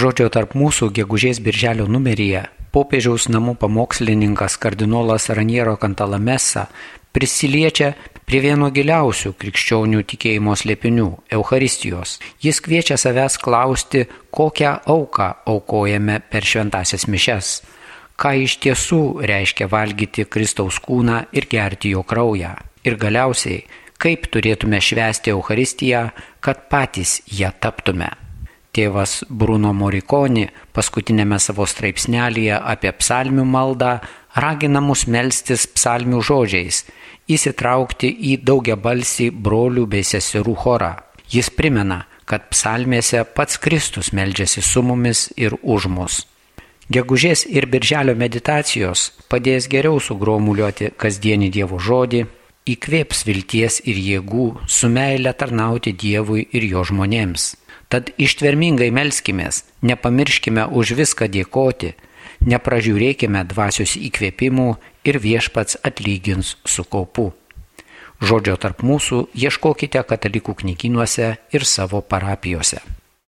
Žodžio tarp mūsų gegužės birželio numeryje popiežiaus namų pamokslininkas kardinolas Raniero Kantalamesa prisiliečia prie vieno giliausių krikščionių tikėjimo slėpinių - Euharistijos. Jis kviečia savęs klausti, kokią auką aukojame per šventasias mišes, ką iš tiesų reiškia valgyti Kristaus kūną ir gerti jo kraują. Ir galiausiai, kaip turėtume švęsti Euharistiją, kad patys ją taptume. Tėvas Bruno Morikoni paskutinėme savo straipsnelėje apie psalmių maldą ragina mus melstis psalmių žodžiais įsitraukti į daugia balsį brolių bei seserų chorą. Jis primena, kad psalmėse pats Kristus meldžiasi su mumis ir už mus. Gegužės ir birželio meditacijos padės geriau sugromuliuoti kasdienį Dievo žodį, įkvėps vilties ir jėgų su meile tarnauti Dievui ir jo žmonėms. Tad ištvermingai melskimės, nepamirškime už viską dėkoti, nepražiūrėkime dvasios įkvėpimų ir viešpats atlygins su kaupu. Žodžio tarp mūsų ieškokite katalikų knyginuose ir savo parapijose.